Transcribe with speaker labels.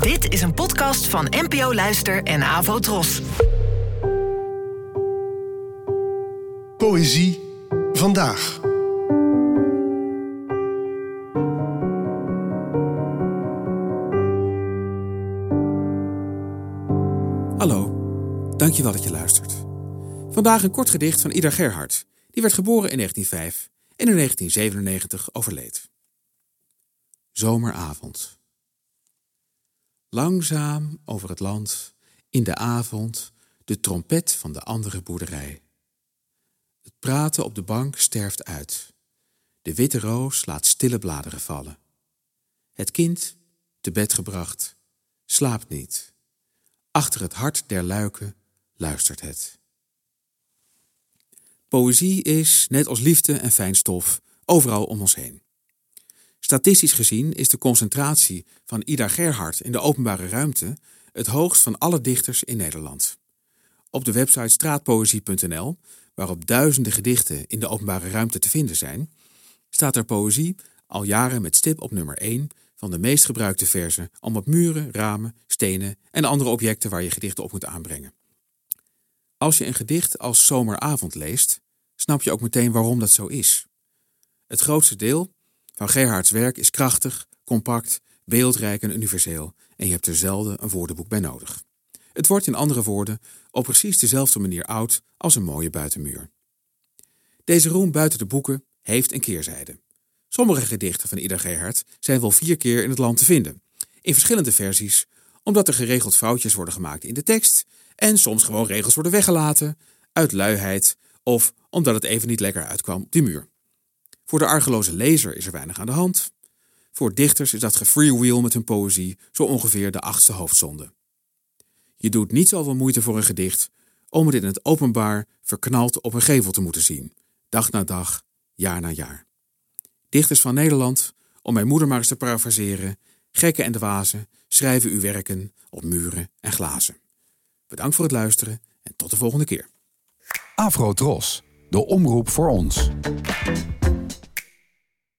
Speaker 1: Dit is een podcast van NPO Luister en Avo Tros.
Speaker 2: Poëzie vandaag.
Speaker 3: Hallo, dankjewel dat je luistert. Vandaag een kort gedicht van Ida Gerhard. Die werd geboren in 1905 en in 1997 overleed. Zomeravond. Langzaam over het land, in de avond, de trompet van de andere boerderij. Het praten op de bank sterft uit. De witte roos laat stille bladeren vallen. Het kind, te bed gebracht, slaapt niet. Achter het hart der luiken luistert het. Poëzie is, net als liefde en fijn stof, overal om ons heen. Statistisch gezien is de concentratie van Ida Gerhard in de openbare ruimte het hoogst van alle dichters in Nederland. Op de website straatpoëzie.nl, waarop duizenden gedichten in de openbare ruimte te vinden zijn, staat er poëzie al jaren met stip op nummer 1 van de meest gebruikte verzen om op muren, ramen, stenen en andere objecten waar je gedichten op moet aanbrengen. Als je een gedicht als Zomeravond leest, snap je ook meteen waarom dat zo is. Het grootste deel van Gerhards werk is krachtig, compact, beeldrijk en universeel en je hebt er zelden een woordenboek bij nodig. Het wordt in andere woorden op precies dezelfde manier oud als een mooie buitenmuur. Deze roem buiten de boeken heeft een keerzijde. Sommige gedichten van Ida Gerhard zijn wel vier keer in het land te vinden, in verschillende versies, omdat er geregeld foutjes worden gemaakt in de tekst en soms gewoon regels worden weggelaten, uit luiheid of omdat het even niet lekker uitkwam op die muur. Voor de argeloze lezer is er weinig aan de hand. Voor dichters is dat gefreewheel met hun poëzie zo ongeveer de achtste hoofdzonde. Je doet niet zoveel moeite voor een gedicht om het in het openbaar verknald op een gevel te moeten zien, dag na dag, jaar na jaar. Dichters van Nederland, om mijn moeder maar eens te parafraseren, gekken en dwazen, schrijven uw werken op muren en glazen. Bedankt voor het luisteren en tot de volgende keer.
Speaker 4: Afro de omroep voor ons.